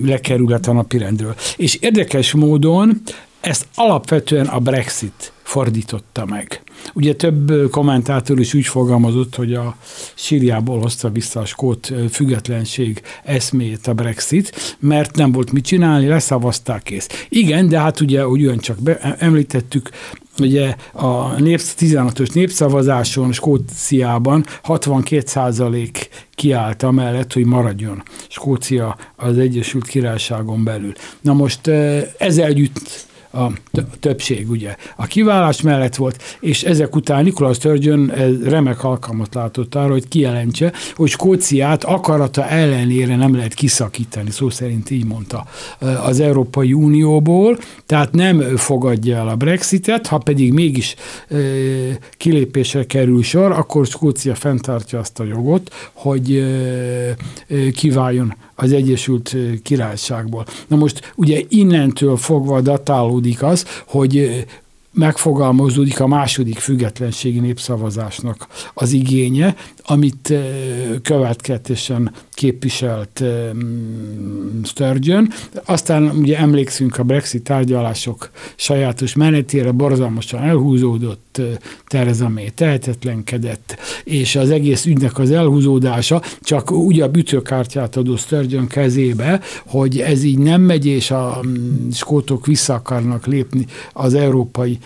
lekerülhet a napirendről. És érdekes módon ezt alapvetően a Brexit fordította meg. Ugye több kommentátor is úgy fogalmazott, hogy a Síriából hozta vissza a skót függetlenség eszmét a Brexit, mert nem volt mit csinálni, leszavazták kész. Igen, de hát ugye ugyancsak be, említettük, ugye a népsz, 16-os népszavazáson Skóciában 62 százalék kiállt amellett, hogy maradjon Skócia az Egyesült Királyságon belül. Na most ezzel együtt a többség, ugye. A kiválás mellett volt, és ezek után Nicholas Sturgeon remek alkalmat látott arra, hogy kijelentse, hogy Skóciát akarata ellenére nem lehet kiszakítani, szó szerint így mondta az Európai Unióból, tehát nem fogadja el a Brexitet, ha pedig mégis kilépésre kerül sor, akkor Skócia fenntartja azt a jogot, hogy kiváljon az Egyesült Királyságból. Na most ugye innentől fogva datálódik az, hogy megfogalmazódik a második függetlenségi népszavazásnak az igénye, amit következően képviselt Sturgeon. Aztán ugye emlékszünk a Brexit tárgyalások sajátos menetére, borzalmasan elhúzódott, Tereza May tehetetlenkedett, és az egész ügynek az elhúzódása csak úgy a bütőkártyát adó Sturgeon kezébe, hogy ez így nem megy, és a skótok vissza akarnak lépni az Európai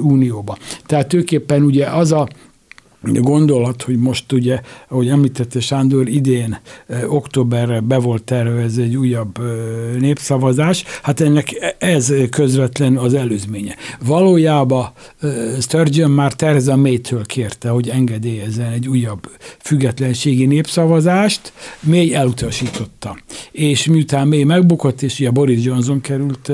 Unióba. Tehát tulajdonképpen ugye az a gondolat, hogy most ugye, ahogy említette Sándor, idén októberre be volt tervezve egy újabb népszavazás, hát ennek ez közvetlen az előzménye. Valójában Sturgeon már Tereza May-től kérte, hogy engedélyezzen egy újabb függetlenségi népszavazást, May elutasította. És miután May megbukott, és ugye Boris Johnson került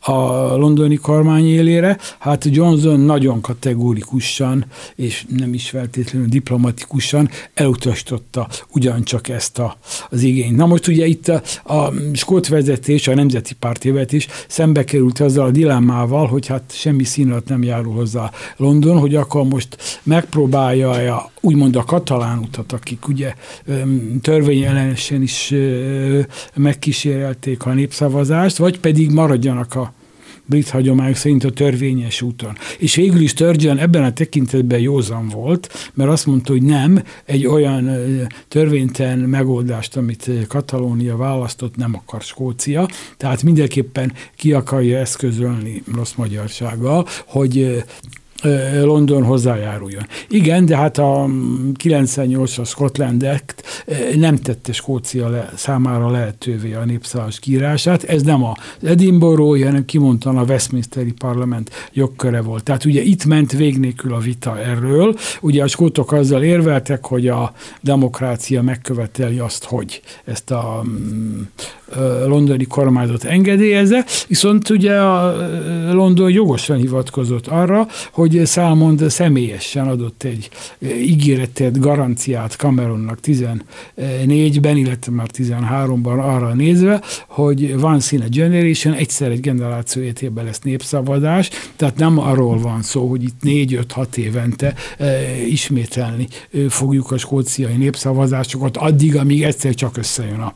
a londoni kormány élére, hát Johnson nagyon kategórikusan, és nem is feltétlenül diplomatikusan elutasította ugyancsak ezt a, az igényt. Na most ugye itt a, a skót vezetés, a nemzeti pártvezetés szembe került azzal a dilemmával, hogy hát semmi színat nem járul hozzá London, hogy akkor most megpróbálja úgymond a katalán utat, akik ugye törvényellenesen is megkísérelték a népszavazást, vagy pedig maradjanak a brit hagyomány szerint a törvényes úton. És végül is Sturgeon ebben a tekintetben józan volt, mert azt mondta, hogy nem, egy olyan törvénytelen megoldást, amit Katalónia választott, nem akar Skócia, tehát mindenképpen ki akarja eszközölni rossz magyarsággal, hogy London hozzájáruljon. Igen, de hát a 98-as Scotland Act nem tette Skócia le, számára lehetővé a népszavazás kiírását. Ez nem a Edinburgh, hanem kimondtan a Westminsteri parlament jogköre volt. Tehát ugye itt ment végnélkül a vita erről. Ugye a skótok azzal érveltek, hogy a demokrácia megköveteli azt, hogy ezt a mm, londoni kormányzat engedélyezze, viszont ugye a London jogosan hivatkozott arra, hogy Salmond személyesen adott egy ígéretet, garanciát Cameronnak 14-ben, illetve már 13-ban arra nézve, hogy in a generation, egyszer egy generáció életében lesz népszavazás, tehát nem arról van szó, hogy itt 4-5-6 évente ismételni fogjuk a skóciai népszavazásokat, addig, amíg egyszer csak összejön a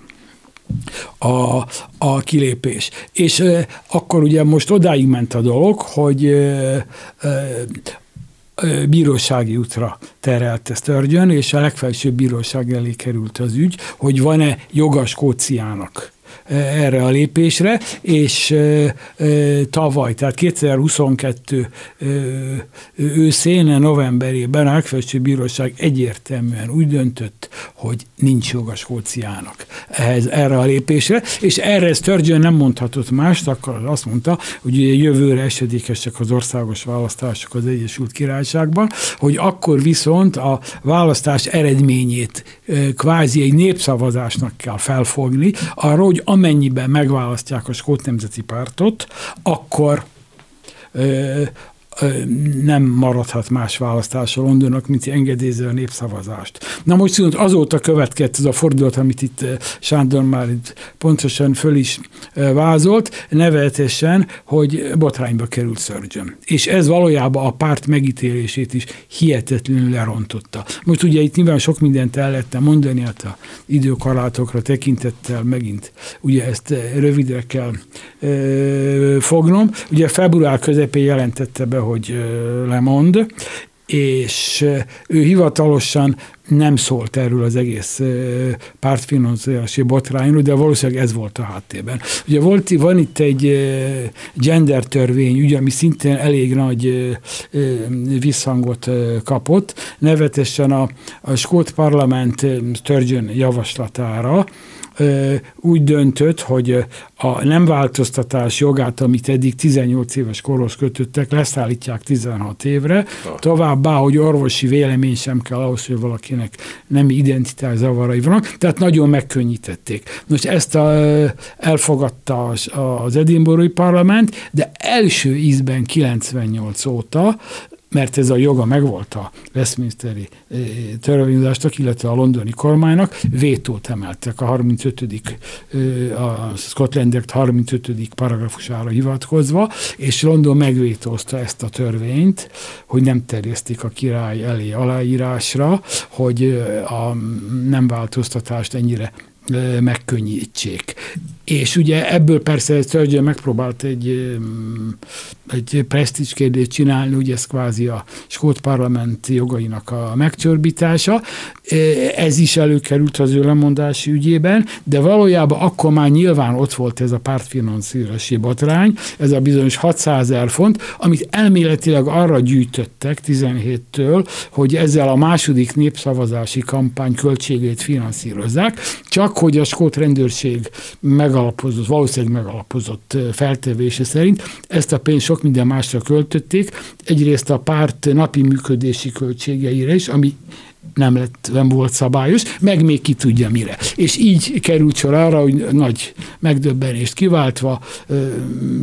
a, a kilépés. És e, akkor ugye most odáig ment a dolog, hogy e, e, bírósági útra terelte Sturgeon, és a legfelsőbb bíróság elé került az ügy, hogy van-e joga Skóciának erre a lépésre, és tavaly, tehát 2022 őszén, novemberében a legfelsőbb bíróság egyértelműen úgy döntött, hogy nincs jog a Skóciának ehhez, erre a lépésre, és erre Sturgeon nem mondhatott mást, akkor azt mondta, hogy jövőre esedékesek az országos választások az Egyesült Királyságban, hogy akkor viszont a választás eredményét kvázi egy népszavazásnak kell felfogni, arról, hogy amennyiben megválasztják a Skót Nemzeti Pártot, akkor nem maradhat más választás a Londonnak, mint engedélyezze a népszavazást. Na most viszont azóta következett ez a fordulat, amit itt Sándor már itt pontosan föl is vázolt, nevetesen, hogy botrányba került Surgeon. És ez valójában a párt megítélését is hihetetlenül lerontotta. Most ugye itt nyilván sok mindent el lehetne mondani, hát a időkarátokra tekintettel megint ugye ezt rövidre kell ö, fognom. Ugye február közepén jelentette be, hogy lemond, és ő hivatalosan nem szólt erről az egész pártfinanszírozási botrányról, de valószínűleg ez volt a háttérben. Ugye volt, van itt egy gender törvény, ugye, ami szintén elég nagy visszhangot kapott, nevetesen a, a Skót Parlament Sturgeon javaslatára, úgy döntött, hogy a nem változtatás jogát, amit eddig 18 éves korhoz kötöttek, leszállítják 16 évre, továbbá, hogy orvosi vélemény sem kell ahhoz, hogy valakinek nem identitás zavarai vannak, tehát nagyon megkönnyítették. Most ezt a, elfogadta az, Edinburghi Parlament, de első ízben 98 óta mert ez a joga megvolt a Westminsteri eh, törvényhozásnak, illetve a londoni kormánynak, vétót emeltek a 35. Eh, a Scotland Act 35. paragrafusára hivatkozva, és London megvétózta ezt a törvényt, hogy nem terjesztik a király elé aláírásra, hogy eh, a nem változtatást ennyire megkönnyítsék. És ugye ebből persze Sturgeon megpróbált egy, egy presztízs kérdést csinálni, ugye ez kvázi a skót parlament jogainak a megcsorbítása. Ez is előkerült az ő lemondási ügyében, de valójában akkor már nyilván ott volt ez a pártfinanszírozási botrány, ez a bizonyos 600 ezer font, amit elméletileg arra gyűjtöttek 17-től, hogy ezzel a második népszavazási kampány költségét finanszírozzák, csak hogy a skót rendőrség meg megalapozott, valószínűleg megalapozott feltevése szerint ezt a pénzt sok minden másra költötték. Egyrészt a párt napi működési költségeire is, ami nem, lett, nem volt szabályos, meg még ki tudja mire. És így került sor arra, hogy nagy megdöbbenést kiváltva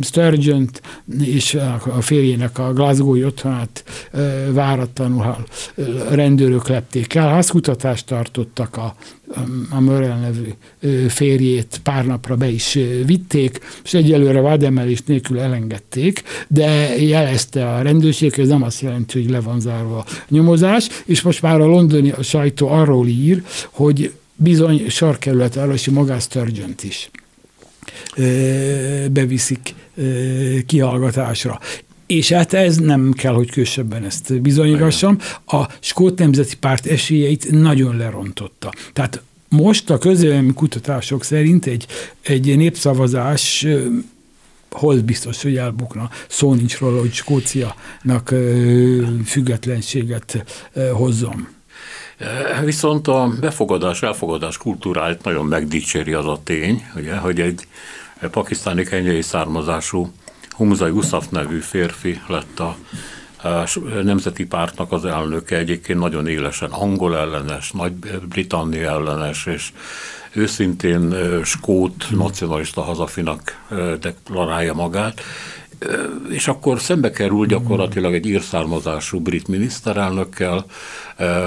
sturgeon és a férjének a Glasgow-i otthonát uh, váratlanul rendőrök lepték el. Házkutatást tartottak a a Mörel nevű férjét pár napra be is vitték, és egyelőre vádemelés nélkül elengedték, de jelezte a rendőrség, ez nem azt jelenti, hogy le van zárva a nyomozás, és most már a londoni sajtó arról ír, hogy bizony sarkerület Arasi magát is beviszik kihallgatásra. És hát ez nem kell, hogy kősebben ezt bizonyítassam. A Skót Nemzeti Párt esélyeit nagyon lerontotta. Tehát most a közélemi kutatások szerint egy, egy népszavazás hol biztos, hogy elbukna. Szó nincs róla, hogy Skóciának függetlenséget hozzon. Viszont a befogadás, elfogadás kultúráját nagyon megdicséri az a tény, ugye, hogy egy pakisztáni kenyai származású Humza Yusuf nevű férfi lett a nemzeti pártnak az elnöke egyébként nagyon élesen angol ellenes, Nagy-Britannia ellenes, és őszintén skót nacionalista hazafinak deklarálja magát, és akkor szembe kerül gyakorlatilag egy írszármazású brit miniszterelnökkel,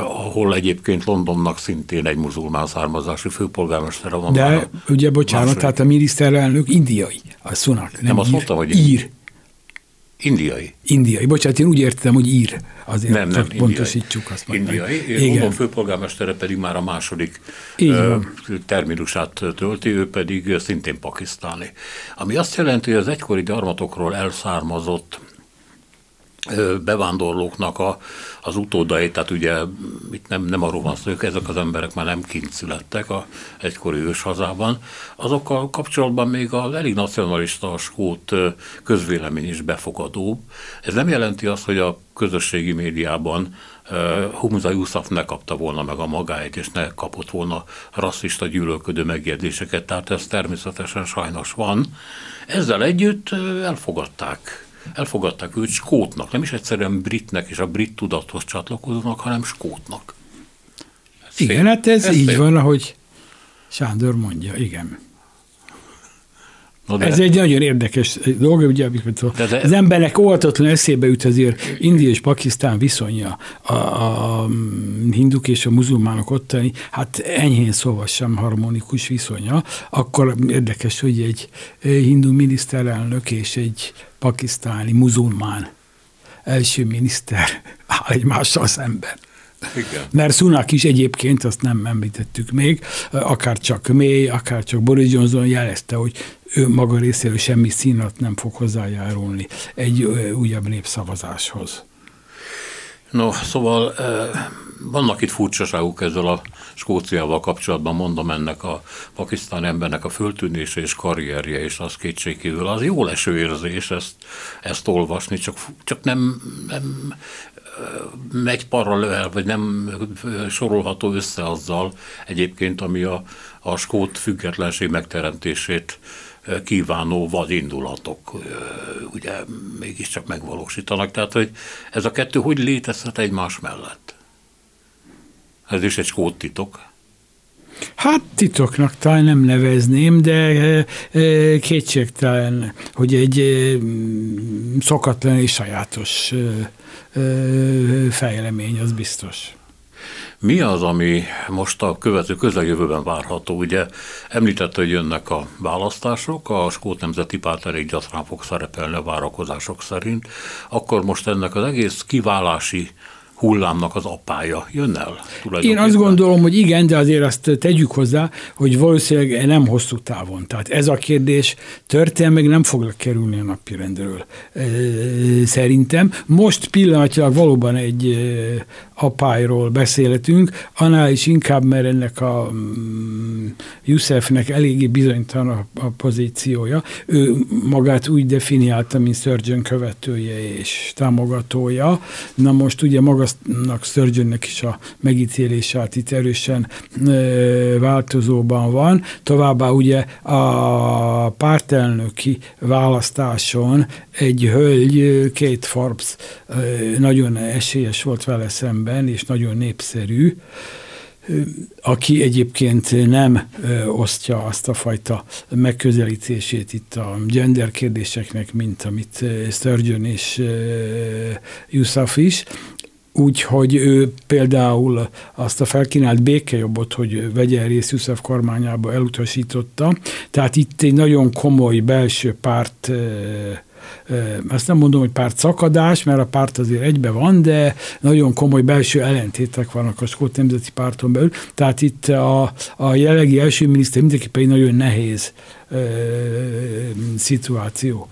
ahol egyébként Londonnak szintén egy muzulmán származású főpolgármestere van. De ugye, bocsánat, második. tehát a miniszterelnök indiai, a Sunak. Nem, nem azt mondtam, hogy ír. Indiai. Indiai. Bocsánat, én úgy értem, hogy ír. Azért nem, nem, pontosítsuk azt majd. Indiai. Meg. Igen. London főpolgármestere pedig már a második Igen. terminusát tölti, ő pedig szintén pakisztáni. Ami azt jelenti, hogy az egykori gyarmatokról elszármazott bevándorlóknak a, az utódai, tehát ugye itt nem, nem arról van szó, ezek az emberek már nem kint születtek a egykori ős hazában, azokkal kapcsolatban még az elég nacionalista skót közvélemény is befogadó. Ez nem jelenti azt, hogy a közösségi médiában Humza Yusuf ne kapta volna meg a magáit, és ne kapott volna rasszista gyűlölködő megjegyzéseket, tehát ez természetesen sajnos van. Ezzel együtt elfogadták elfogadták őt skótnak, nem is egyszerűen britnek és a brit tudathoz csatlakozónak, hanem skótnak. Ez igen, szép. hát ez, ez így szép. van, ahogy Sándor mondja, igen. Ez egy nagyon érdekes dolog, ugye, amikor de de... az embernek óvatatlan eszébe jut azért India és Pakisztán viszonya, a, a hinduk és a muzulmánok ottani, hát enyhén szóval sem harmonikus viszonya, akkor érdekes, hogy egy hindu miniszterelnök és egy pakisztáni muzulmán első miniszter áll egymással szemben. Igen. Mert Sunak is egyébként, azt nem említettük még, akár csak May, akár csak Boris Johnson jelezte, hogy ő maga részéről semmi színat nem fog hozzájárulni egy újabb népszavazáshoz. No, szóval vannak itt furcsaságok ezzel a Skóciával kapcsolatban, mondom ennek a pakisztán embernek a föltűnése és karrierje, és az kétségkívül az jó leső érzés ezt, ezt olvasni, csak, csak nem, nem megy paralel, vagy nem sorolható össze azzal egyébként, ami a, a skót függetlenség megteremtését kívánó vadindulatok ugye mégiscsak megvalósítanak. Tehát, hogy ez a kettő hogy létezhet egymás mellett? Ez is egy skót titok. Hát titoknak talán nem nevezném, de kétségtelen, hogy egy szokatlan és sajátos fejlemény, az biztos. Mi az, ami most a következő közeljövőben várható? Ugye említette, hogy jönnek a választások, a Skót Nemzeti Párt elég gyakran fog szerepelni a várakozások szerint, akkor most ennek az egész kiválási hullámnak az apája jön el? Én azt gondolom, hogy igen, de azért azt tegyük hozzá, hogy valószínűleg nem hosszú távon. Tehát ez a kérdés történelmeg nem fog kerülni a napirendről. Szerintem most pillanatilag valóban egy apályról beszélhetünk, annál is inkább, mert ennek a mm, Youssefnek eléggé bizonytalan a, a pozíciója. Ő magát úgy definiálta, mint Sturgeon követője és támogatója. Na most ugye magasnak Sturgeonnek is a megítélése hát itt erősen változóban van. Továbbá ugye a pártelnöki választáson egy hölgy, Kate Forbes nagyon esélyes volt vele szemben, és nagyon népszerű, aki egyébként nem osztja azt a fajta megközelítését itt a gender kérdéseknek, mint amit Sturgeon és Yusuf is, Úgyhogy ő például azt a felkínált békejobbot, hogy vegyen részt Yusuf kormányába elutasította. Tehát itt egy nagyon komoly belső párt azt nem mondom, hogy párt szakadás, mert a párt azért egybe van, de nagyon komoly belső ellentétek vannak a Skót Nemzeti Párton belül. Tehát itt a, a jelenlegi első miniszter mindenképpen egy nagyon nehéz szituációval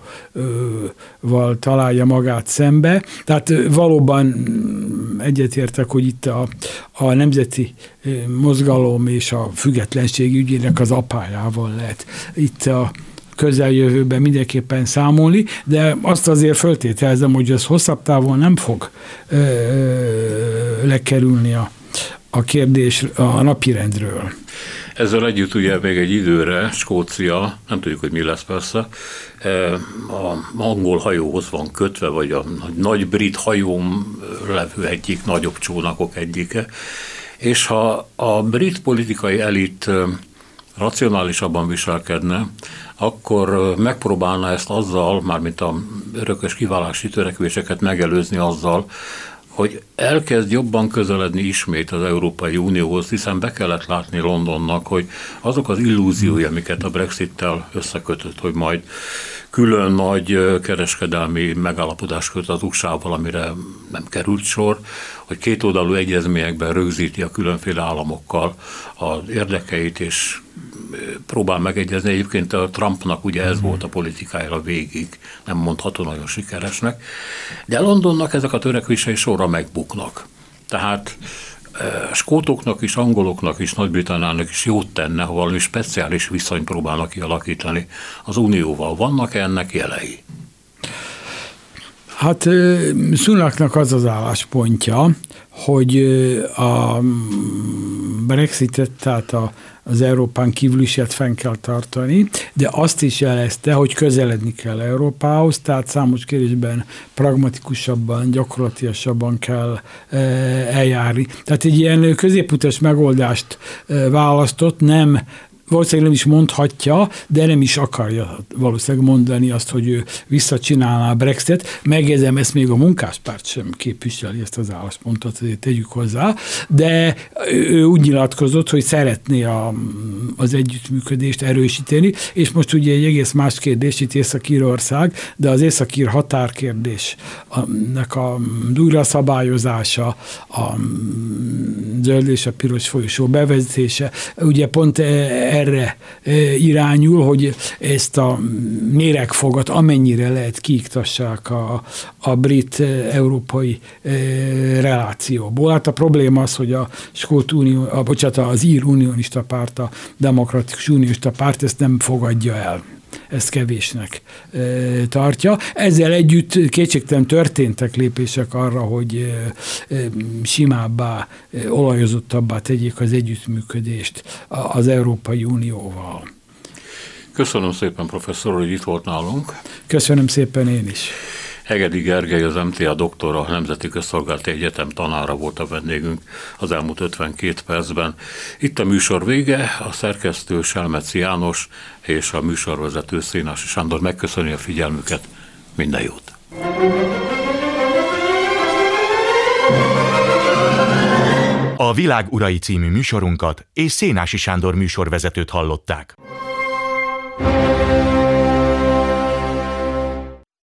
találja magát szembe. Tehát valóban egyetértek, hogy itt a, a nemzeti mozgalom és a függetlenség ügyének az apájával lehet itt a közeljövőben mindenképpen számolni, de azt azért föltételezem, hogy ez hosszabb távon nem fog ö, lekerülni a, a kérdés a napirendről. Ezzel együtt ugye még egy időre Skócia, nem tudjuk, hogy mi lesz persze, a angol hajóhoz van kötve, vagy a nagy brit hajón levő egyik nagyobb csónakok egyike, és ha a brit politikai elit racionálisabban viselkedne, akkor megpróbálna ezt azzal, mármint a örökös kiválási törekvéseket megelőzni azzal, hogy elkezd jobban közeledni ismét az Európai Unióhoz, hiszen be kellett látni Londonnak, hogy azok az illúziói, amiket a Brexit-tel összekötött, hogy majd külön nagy kereskedelmi megállapodás köt az usa amire nem került sor, hogy kétoldalú egyezményekben rögzíti a különféle államokkal az érdekeit, és próbál megegyezni. Egyébként a Trumpnak ugye ez volt a politikája végig, nem mondható nagyon sikeresnek. De Londonnak ezek a törekvései sorra megbuknak. Tehát skótoknak is, angoloknak is, Nagy-Britannának is jót tenne, ha valami speciális viszonyt próbálnak kialakítani az Unióval. Vannak -e ennek jelei? Hát Szunaknak az az álláspontja, hogy a Brexitet, tehát a, az Európán kívül is fenn kell tartani, de azt is jelezte, hogy közeledni kell Európához, tehát számos kérdésben pragmatikusabban, gyakorlatilasabban kell eljárni. Tehát egy ilyen középutas megoldást választott, nem valószínűleg nem is mondhatja, de nem is akarja valószínűleg mondani azt, hogy ő visszacsinálná a Brexit. Megjegyzem, ezt még a munkáspárt sem képviseli ezt az álláspontot, azért tegyük hozzá, de ő úgy nyilatkozott, hogy szeretné a, az együttműködést erősíteni, és most ugye egy egész más kérdés itt Észak-Írország, de az Észak-Ír határkérdésnek a újra szabályozása, a zöld és a piros folyosó bevezetése, ugye pont erre irányul, hogy ezt a méregfogat amennyire lehet kiiktassák a, a brit-európai relációból. Hát a probléma az, hogy a Skót Unió, a, bocsánat, az Ír Unionista Párt, a Demokratikus Unionista Párt ezt nem fogadja el ezt kevésnek tartja. Ezzel együtt kétségtelen történtek lépések arra, hogy simábbá, olajozottabbá tegyék az együttműködést az Európai Unióval. Köszönöm szépen, professzor, hogy itt volt nálunk. Köszönöm szépen én is. Hegedi Gergely, az MTA doktora, a Nemzeti Közszolgálati Egyetem tanára volt a vendégünk az elmúlt 52 percben. Itt a műsor vége, a szerkesztő Selmeci János és a műsorvezető Szénási Sándor megköszöni a figyelmüket. Minden jót! A Világ Urai című műsorunkat és Szénási Sándor műsorvezetőt hallották.